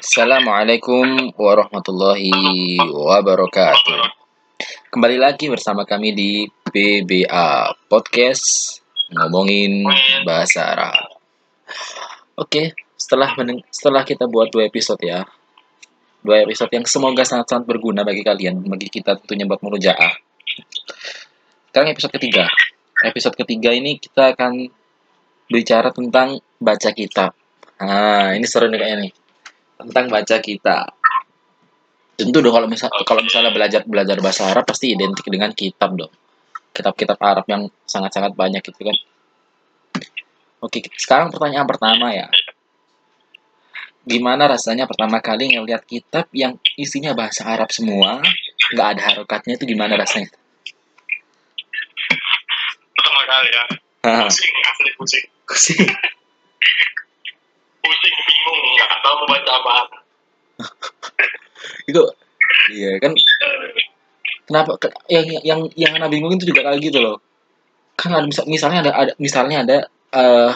Assalamualaikum warahmatullahi wabarakatuh. Kembali lagi bersama kami di PBA Podcast ngomongin bahasa Arab. Oke, setelah setelah kita buat dua episode ya, dua episode yang semoga sangat-sangat berguna bagi kalian, bagi kita tentunya buat murojaah. Sekarang episode ketiga. Episode ketiga ini kita akan bicara tentang baca kitab. Nah, ini seru nih kayaknya nih tentang baca kita. Tentu dong kalau misal kalau misalnya belajar belajar bahasa Arab pasti identik dengan kitab dong. Kitab-kitab Arab yang sangat-sangat banyak gitu kan. Oke, sekarang pertanyaan pertama ya. Gimana rasanya pertama kali ngeliat kitab yang isinya bahasa Arab semua, nggak ada harokatnya itu gimana rasanya? pertama kali ya pusing asli pusing pusing. pusing bingung nggak tahu mau baca apa. Itu iya kan kenapa ke- yang yang yang anak bingung itu juga kayak gitu loh. Kan ada misal, misalnya ada, ada misalnya ada eh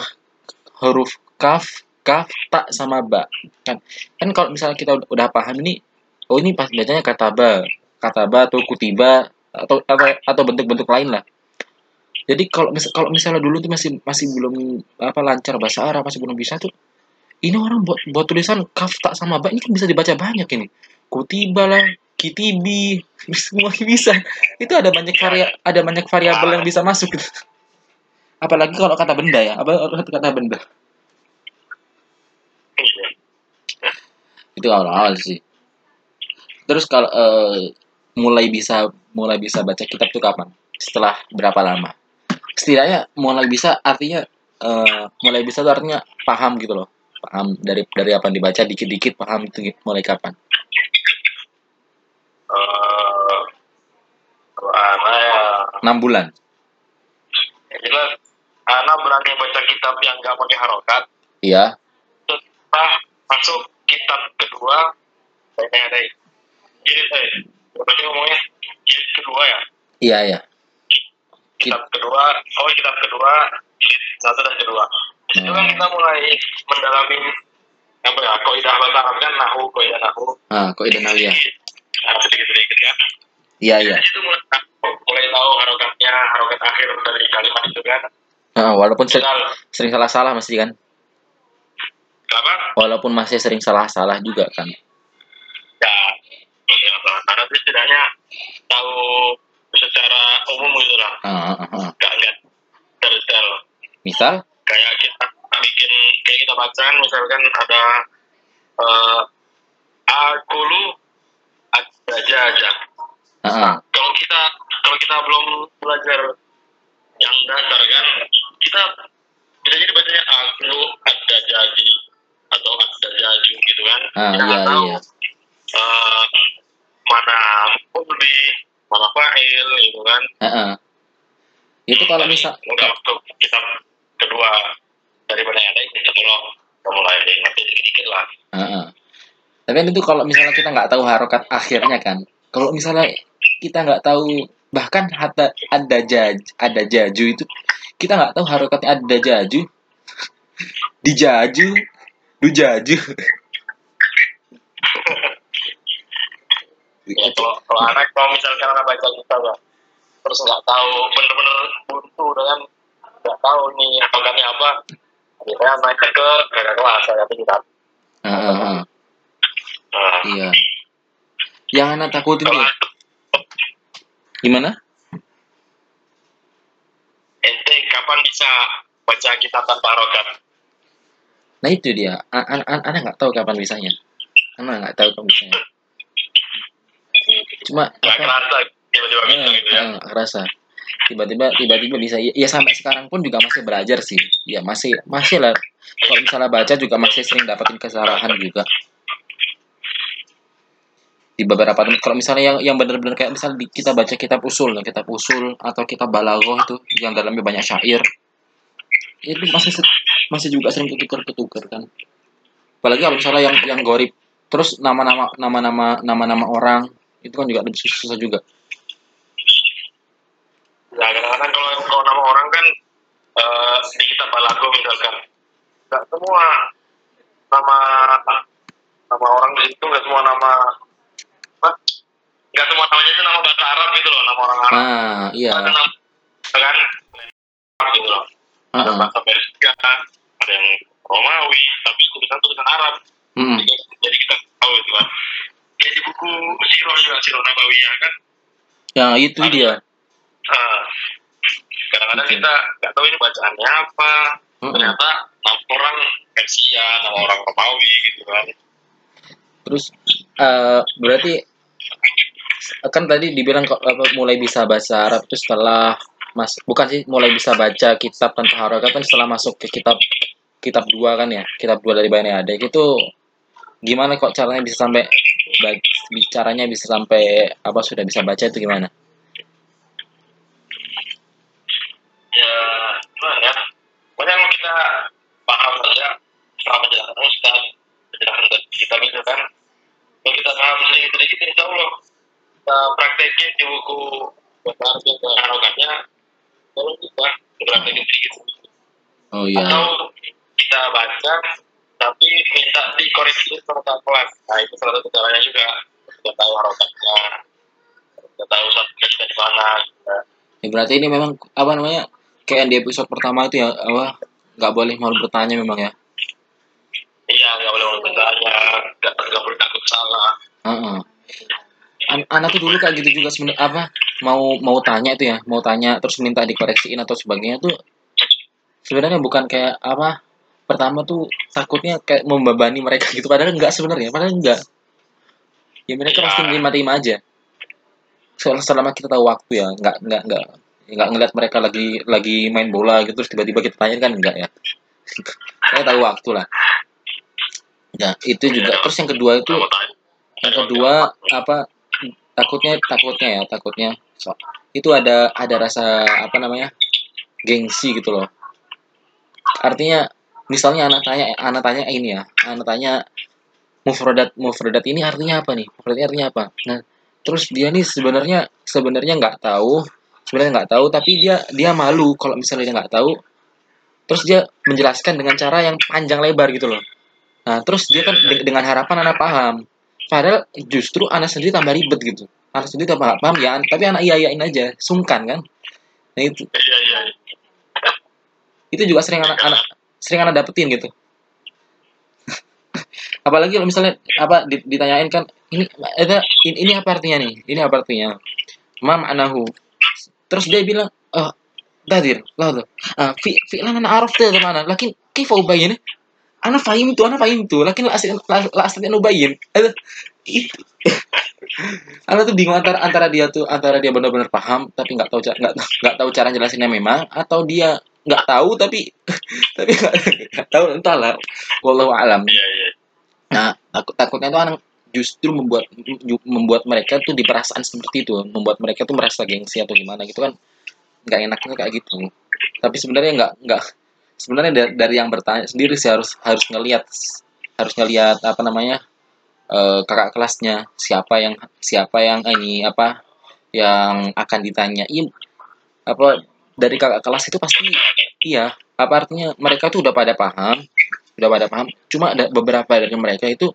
huruf kaf kaf tak sama ba. Kan kan kalau misalnya kita udah, udah paham ini oh ini pas bacanya kata ba. Kata ba atau kutiba atau atau atau bentuk-bentuk lain lah. Jadi kalau kalau misalnya dulu tuh masih masih belum apa lancar bahasa Arab masih belum bisa tuh ini orang buat buat tulisan kaf tak sama ba ini kan bisa dibaca banyak ini. Kutiba lah kitibi semua bisa. Itu ada banyak varia ada banyak variabel yang bisa masuk gitu. apalagi kalau kata benda ya apa kata benda? Itu awal-awal sih. Terus kalau eh, mulai bisa mulai bisa baca kitab tuh kapan? Setelah berapa lama? Setidaknya mulai bisa artinya eh, mulai bisa tuh artinya paham gitu loh paham? Dari dari apa yang dibaca dikit-dikit paham itu mulai kapan? Eh, ya? Enam bulan. Yang jelas. Anak berani baca kitab yang nggak pakai harokat iya. setelah masuk kitab kedua kayaknya ada jilid eh berarti ngomongnya jilid kedua ya? Iya iya. Kitab kedua oh kitab kedua jilid satu dan kedua di situ kan kita mulai mendalami apa ya kaidah bahasa Arab kan nahu kaidah nahu. Ah kok ide ya. Nah, sedikit sedikit ya. Iya iya. Situ mulai, mulai tahu harokatnya harokat akhir dari kalimat itu kan. Ah, walaupun sering, sering salah-salah masih kan apa? Walaupun masih sering salah-salah juga kan. Ya karena itu setidaknya tahu secara umum gitu lah. Ah, ah, ah, nggak detail misal kayak kita bikin kayak kita bacaan misalkan ada eh akulu ada aja ah, ah. kalau kita kalau kita belum belajar yang dasar kan kita bisa jadi bacanya akulu ada jadi atau ada jaju gitu kan Ah, Kita nggak iya, tahu iya. eh, mana publi mana fa'il gitu kan Ah, ah. itu kalau misal kita kedua daripada yang lain kita mulai kita mulai ngerti dikit-dikit lah. Ah, ah. tapi itu kalau misalnya kita nggak tahu harokat akhirnya kan kalau misalnya kita nggak tahu bahkan hatta ada jaj ada jaju itu kita nggak tahu harokatnya ada jaju dijaju dujaju ya, kalau, kalau anak kalau misalkan anak baca kita ya, terus nggak tahu bener-bener buntu dengan nggak tahu nih harokatnya apa akhirnya naik ke ke kelas saya kita Ah, ah, ah. nah, iya. Yang anak takutin tuh gimana? Ente kapan bisa baca kitab tanpa harokat Nah itu dia, A- an- an- anak nggak tahu kapan bisanya, anak nggak tahu kapan bisanya. Cuma nggak kerasa tiba-tiba gitu ya. eh, rasa tiba-tiba tiba-tiba bisa ya, ya sampai sekarang pun juga masih belajar sih. Ya masih masih lah. Kalau misalnya baca juga masih sering dapetin kesalahan juga. Di beberapa tempat kalau misalnya yang yang benar-benar kayak misalnya di- kita baca kitab usul ya, kitab usul atau kitab balaghah itu yang dalamnya banyak syair itu masih masih juga sering ketukar-ketukar kan. Apalagi kalau misalnya yang yang gorib terus nama-nama nama-nama nama-nama orang itu kan juga lebih susah juga Nah, kadang-kadang kalau, kalau nama orang kan eh, di kitab balago misalkan, nggak semua nama nama itu nggak semua nama apa? Nggak semua namanya itu nama bahasa Arab gitu loh nama orang Arab. Ah iya. Ada nama kan gitu loh. Ada Heeh. bahasa Persia ada yang Romawi tapi tulisan tulisan Arab. Mm-mm. jadi, jadi kita tahu itu kan kayak di buku Sirah juga Sirah Nabawiyah kan? Ya itu dia eh, kadang-kadang kita nggak tahu ini bacaannya apa. Ternyata nama orang Persia nama orang Romawi gitu kan. Terus eh, berarti kan tadi dibilang kok apa, mulai bisa bahasa Arab itu setelah mas bukan sih mulai bisa baca kitab tanpa harokat kan setelah masuk ke kitab kitab dua kan ya kitab dua dari Bani Adek itu gimana kok caranya bisa sampai ba- caranya bisa sampai apa sudah bisa baca itu gimana ya gimana ya? Kalau kita paham saja sama penjelasan Ustaz penjelasan dari kitab itu kan kalau kita paham sedikit-sedikit insya Allah kita praktekin di buku bahasa Arab yang harokatnya kalau kita praktekin sedikit. Oh iya. Atau kita baca tapi minta dikoreksi kakak kelas. Nah itu salah satu caranya juga kita tahu harokatnya kita tahu satunya kita di mana gitu. Ya, berarti ini memang apa namanya kayak yang di episode pertama itu ya apa nggak boleh mau bertanya memang ya? Iya nggak boleh bertanya nggak nggak boleh takut salah. Heeh. An- anak tuh dulu kayak gitu juga sebenarnya apa mau mau tanya itu ya mau tanya terus minta dikoreksiin atau sebagainya tuh sebenarnya bukan kayak apa pertama tuh takutnya kayak membebani mereka gitu padahal enggak sebenarnya padahal enggak ya mereka Ya. pasti terima-terima aja. Sel- selama kita tahu waktu ya enggak enggak enggak enggak ngeliat mereka lagi lagi main bola gitu terus tiba-tiba kita tanya kan enggak ya? Saya tahu waktu lah. Ya itu juga. Terus yang kedua itu Nggak yang kedua apa takutnya takutnya ya takutnya. So- itu ada ada rasa apa namanya gengsi gitu loh. Artinya misalnya anak tanya anak tanya ini ya anak tanya mufradat mufradat ini artinya apa nih? Mufradat ini artinya apa? Nah terus dia nih sebenarnya sebenarnya nggak tahu sebenarnya nggak tahu tapi dia dia malu kalau misalnya dia nggak tahu. Terus dia menjelaskan dengan cara yang panjang lebar gitu loh. Nah terus dia kan de- dengan harapan anak paham. Padahal justru anak sendiri tambah ribet gitu. Anak sendiri tambah nggak paham ya tapi anak iya iyain aja sungkan kan? Nah itu. Iya iya. Itu juga sering anak anak sering anak dapetin gitu. Apalagi kalau misalnya apa di- ditanyain kan ini ada ini, ini apa artinya nih? Ini apa artinya? Mam anahu terus dia bilang tadir lah tuh? Ah fi fi lah ana araf tuh mana lakin kif ubayin ana fahim tuh ana fahim tuh. Lakin la asli asli ubayin. Ada itu Ana tuh bingung antara antara dia tuh antara dia benar-benar paham tapi nggak tahu nggak nggak tahu cara jelasinnya memang atau dia nggak tahu tapi tapi nggak tahu. Entahlah. Wallahu alam. Iya iya. Nah takut takutnya tuh anak justru membuat membuat mereka tuh di perasaan seperti itu membuat mereka tuh merasa gengsi atau gimana gitu kan nggak enaknya kayak gitu. Tapi sebenarnya nggak nggak sebenarnya dari, yang bertanya sendiri sih harus harus ngelihat harus ngelihat apa namanya eh, kakak kelasnya siapa yang siapa yang ini apa yang akan ditanyain apa dari kakak kelas itu pasti iya apa artinya mereka tuh udah pada paham udah pada paham. Cuma ada beberapa dari mereka itu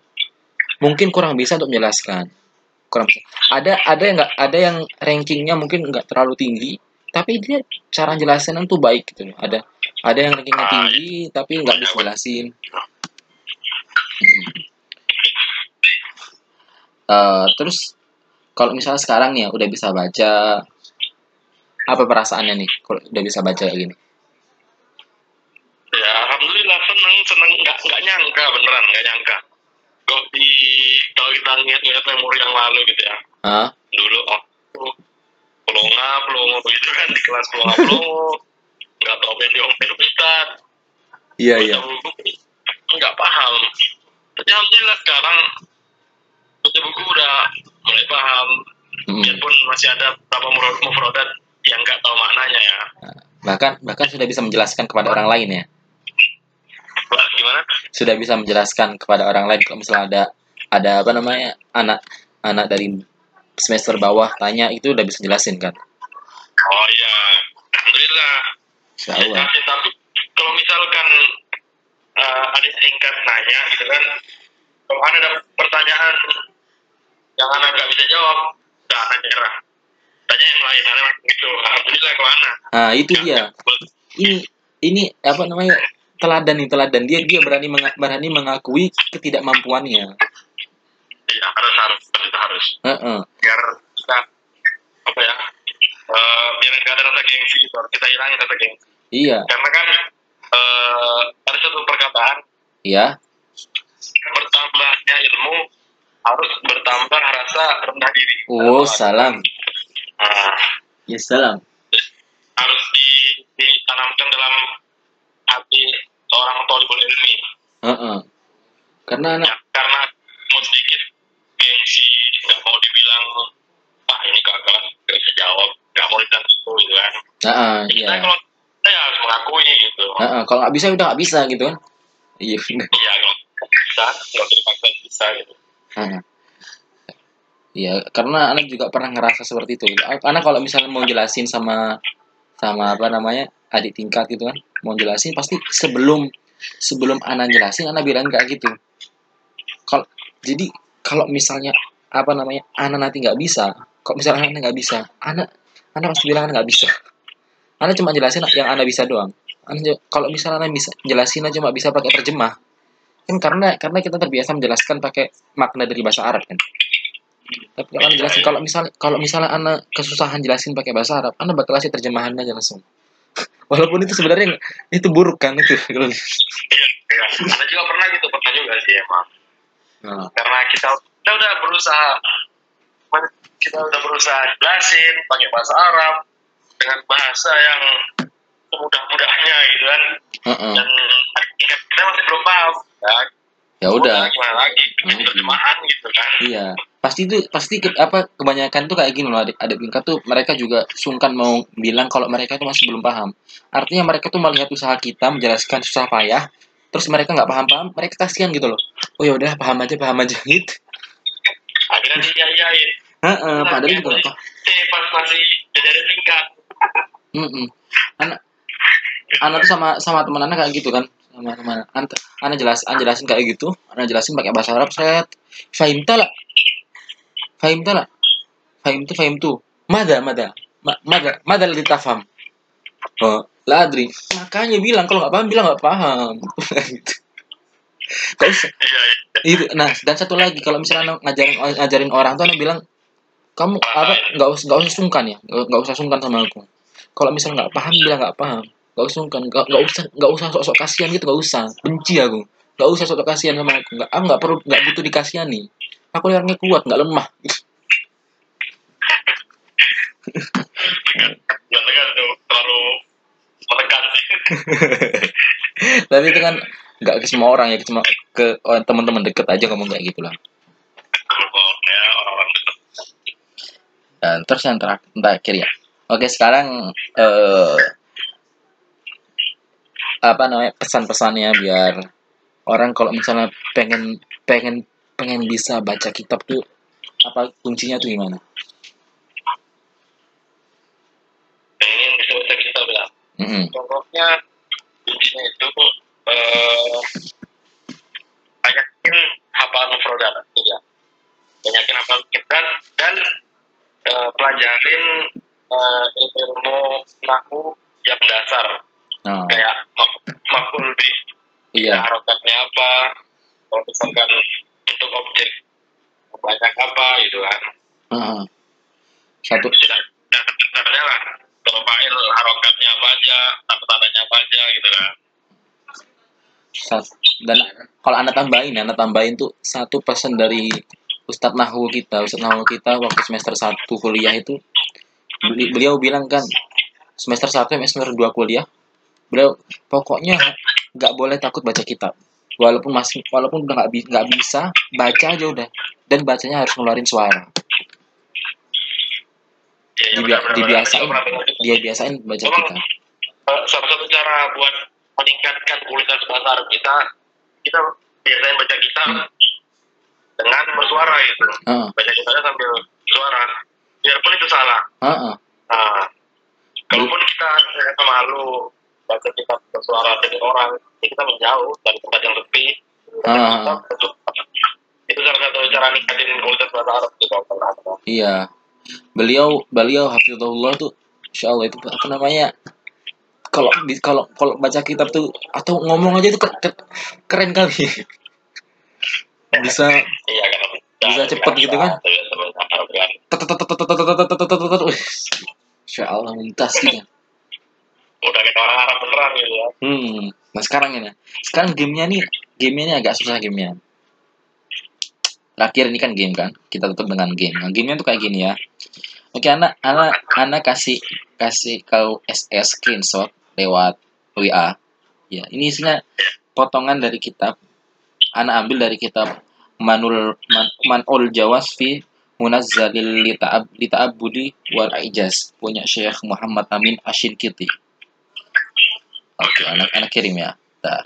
mungkin kurang bisa untuk menjelaskan kurang bisa. ada ada yang nggak ada yang rankingnya mungkin nggak terlalu tinggi tapi dia cara jelasin tuh baik gitu ada ada yang rankingnya tinggi tapi nggak bisa jelasin. Eh, terus kalau misalnya sekarang ya udah bisa baca apa perasaannya nih kalau udah bisa baca gini ya alhamdulillah seneng seneng nggak nggak nyangka beneran nggak nyangka kok di kalau kita lihat-lihat memori yang lalu gitu ya. Hah? dulu oh pelonga pelongo begitu kan di kelas pelonga pelongo nggak tahu apa yang diomelin ustad. Iya buku nggak paham. Tapi alhamdulillah sekarang baca buku udah mulai paham. Mm-mm. biarpun masih ada beberapa mufradat yang nggak tahu maknanya ya. Bahkan bahkan sudah bisa menjelaskan kepada orang lain ya. Gimana? Sudah bisa menjelaskan kepada orang lain kalau misalnya ada ada apa namanya anak anak dari semester bawah tanya itu udah bisa jelasin kan? Oh iya. Alhamdulillah. Ya, tapi, kalau misalkan uh, ada singkat nanya gitu kan kalau ada ada pertanyaan yang anak nggak bisa jawab udah anak nyerah. Tanya yang lain anak gitu. Alhamdulillah ke mana Nah, itu dia. Ini ini apa namanya? teladan nih teladan. Dia dia berani menga- berani mengakui ketidakmampuannya. Iya harus harus harus harus Heeh. biar kita apa ya eh, biar nggak ada rasa gengsi gitu kita hilangin rasa gengsi Iya, karena kan eh, ada satu perkataan iya. bertambahnya ilmu harus bertambah rasa rendah diri Oh, salam. Nah, Ya salam. harus di, ditanamkan dalam hati seorang tolibul ilmi Heeh. Karena anak ya, karena mau sedikit gengsi nggak mau dibilang ah ini kagak nggak bisa jawab nggak mau dibilang itu Heeh, kita iya. kalau kita ya harus mengakui gitu Heeh, kalau nggak bisa udah nggak bisa gitu kan. Iya, iya kalau nggak bisa nggak dipaksa bisa gitu Heeh. Iya, karena anak juga pernah ngerasa seperti itu. Anak kalau misalnya mau jelasin sama sama apa namanya adik tingkat gitu kan, mau jelasin pasti sebelum sebelum anak jelasin anak bilang kayak gitu. Kalau jadi kalau misalnya apa namanya anak nanti nggak bisa, kok misalnya anak nggak bisa, anak anak pasti bilang anak nggak bisa. Anak cuma jelasin yang anak bisa doang. Ju- kalau misalnya anak bisa jelasin aja cuma bisa pakai terjemah, kan karena karena kita terbiasa menjelaskan pakai makna dari bahasa Arab kan. Tapi kalau jelasin kalau misalnya kalau misalnya anak kesusahan jelasin pakai bahasa Arab, anak bakal kasih terjemahan aja langsung. Walaupun itu sebenarnya itu buruk kan itu. iya iya ada juga pernah gitu pernah juga sih emang Nah, karena kita kita udah berusaha kita udah berusaha jelasin pakai bahasa Arab dengan bahasa yang semudah-mudahnya gitu kan heeh. dan kita kita masih belum paham ya, Ya udah. gimana lagi bikin Hmm. terjemahan gitu kan Iya, pasti itu pasti ke- apa kebanyakan tuh kayak gini loh adik adik tingkat tuh mereka juga sungkan mau bilang kalau mereka tuh masih belum paham. Artinya mereka tuh melihat usaha kita menjelaskan susah payah, terus mereka nggak paham-paham, mereka kasihan gitu loh. Oh ya udah paham aja paham aja gitu. akhirnya dia Heeh, padahal juga nggak paham. pas masih jadi tingkat Anak anak tuh sama sama teman anak kayak gitu kan. Sama teman anak anak jelas anak jelasin kayak gitu. Anak jelasin pakai bahasa Arab saya fahim lah. Fahim lah. Fahim tuh fahim tuh. Mada mada. Ma- mada mada li tafham oh la adri. Makanya bilang kalau nggak paham bilang nggak paham. Gitu usah iya iya. itu nah dan satu lagi kalau misalnya ngajarin ngajarin orang tuh anak bilang kamu apa nggak usah nggak usah sungkan ya nggak usah sungkan sama aku. Kalau misalnya nggak paham bilang nggak paham. Nggak usah sungkan nggak usah nggak usah sok-sok kasihan gitu nggak usah. Benci aku. Nggak usah sok-sok kasihan sama aku. Nggak aku nggak perlu nggak butuh dikasihani. Aku orangnya kuat nggak lemah. Terlalu menekan sih. Tapi itu kan nggak ke semua orang ya cuma ke orang- teman-teman deket aja ngomong kayak gitu lah kalau ya orang-orang dekat dan terus yang terakhir, terakhir ya oke sekarang eh apa namanya pesan-pesannya biar orang kalau misalnya pengen pengen pengen bisa baca kitab tuh apa kuncinya tuh gimana? pengen bisa baca kitab ya Mm-mm. contohnya kuncinya itu eh banyakin hafal mufrodat ya banyakin hafal kitab dan eh, pelajarin eh, ilmu nahu yang dasar. Nah, kayak mak- makul bi iya. harokatnya apa kalau misalkan untuk objek banyak apa gitu kan. Heeh. Satu dasarnya lah. Kalau fa'il harokatnya apa aja tanda-tandanya apa aja gitu kan. Dan kalau anda tambahin anda tambahin tuh satu pesan dari Ustadz Nahwu kita Ustadz Nahwu kita waktu semester 1 kuliah itu beli- beliau bilang kan semester 1 sampai semester 2 kuliah beliau pokoknya nggak boleh takut baca kitab walaupun masih walaupun udah nggak bi- nggak bisa baca aja udah dan bacanya harus ngeluarin suara ya, ya, Dibia- dibiasain. Dia biasain baca kitab salah satu cara buat meningkatkan kualitas bahasa Arab kita kita biasain baca kitab Hmm. Dengan bersuara gitu Heeh, baca kitabnya sambil suara biarpun itu salah heeh. Nah, kalaupun kita ternyata malu baca kitab bersuara dari orang, ya kita menjauh dari tempat yang sepi. Ah. Itu salah satu cara ningkatin kualitas bahasa Arab kalau pernah Iya. Beliau beliau hafizahullah tuh Insya Allah itu apa namanya? Kalau kalau kalau baca kitab tuh atau ngomong aja itu ke- ke- keren kali. Bisa bisa cepet gitu kan? Insya Allah melintas gitu udah kita orang Arab beneran gitu ya hmm nah sekarang ini. Sekarang gamenya nih gamenya ini agak susah gamenya. Terakhir ini kan game kan? Kita tutup dengan game. Nah, gamenya tuh kayak gini ya. Oke anak anak anak kasih kasih kau SS screenshot lewat WA ya ini isinya potongan dari kitab. Anak ambil dari kitab Manul Man, Manul Jawas fi Munazzalil Lita'ab Lita'abudi wal Ijaz punya Syekh Muhammad Amin Ashinkiti. Oke, anak anak kirim ya. Bentar.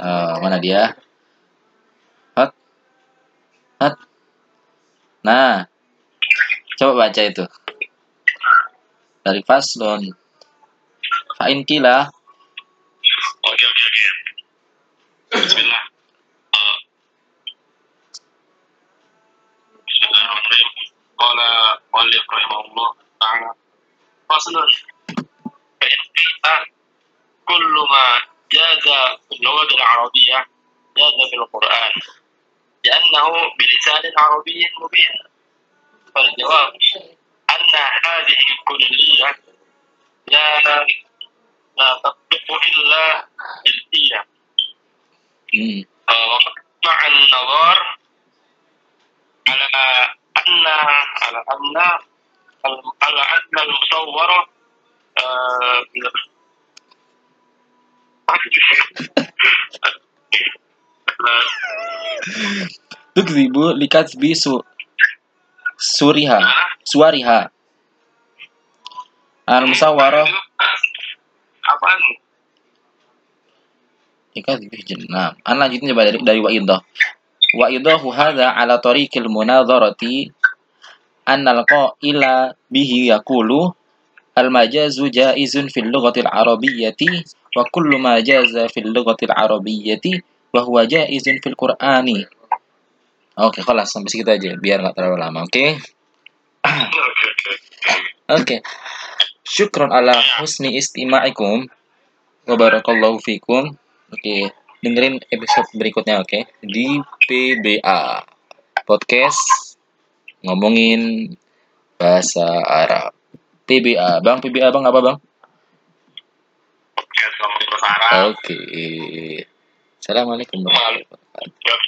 Eh, mana dia? Hot. Hot. Nah. Coba baca itu. Dari Faslon. Fa'in kila. Bismillah Qala Walif rahimahullah ta'ala Faslun فإن قيل كل ما جاز في اللغة العربية جاز في القرآن. لأنه بلسان عربي مبين. فالجواب أن هذه الكلية لا لا تطبق إلا Hmm. آه، وقد مع النظر على أن على أن على أن المصور آه، Tukzibu likatbi su suriha. Suariha. Al musawwarah apaan? likatbi jannah. An lanjutin coba dari dari wa'idah. Wa'idahu hadza ala tariqil munadharati annal qa'ila bihi yaqulu al majazu jaizun fil lughatil arabiyyati wa kullu ma jaza fil lughatil arabiyyati wa huwa jaizun fil qur'ani. Oke, kelas sampai segitu aja biar nggak terlalu lama, oke? Oke, oke. Oke. Syukron ala husni istima'ikum. Wa barakallahu fikum. Oke, dengerin episode berikutnya oke di PBA podcast ngomongin bahasa Arab. PBA, Bang, PBA Bang apa Bang? Oke, Arab. Oke. Assalamualaikum warahmatullahi wabarakatuh. Oke.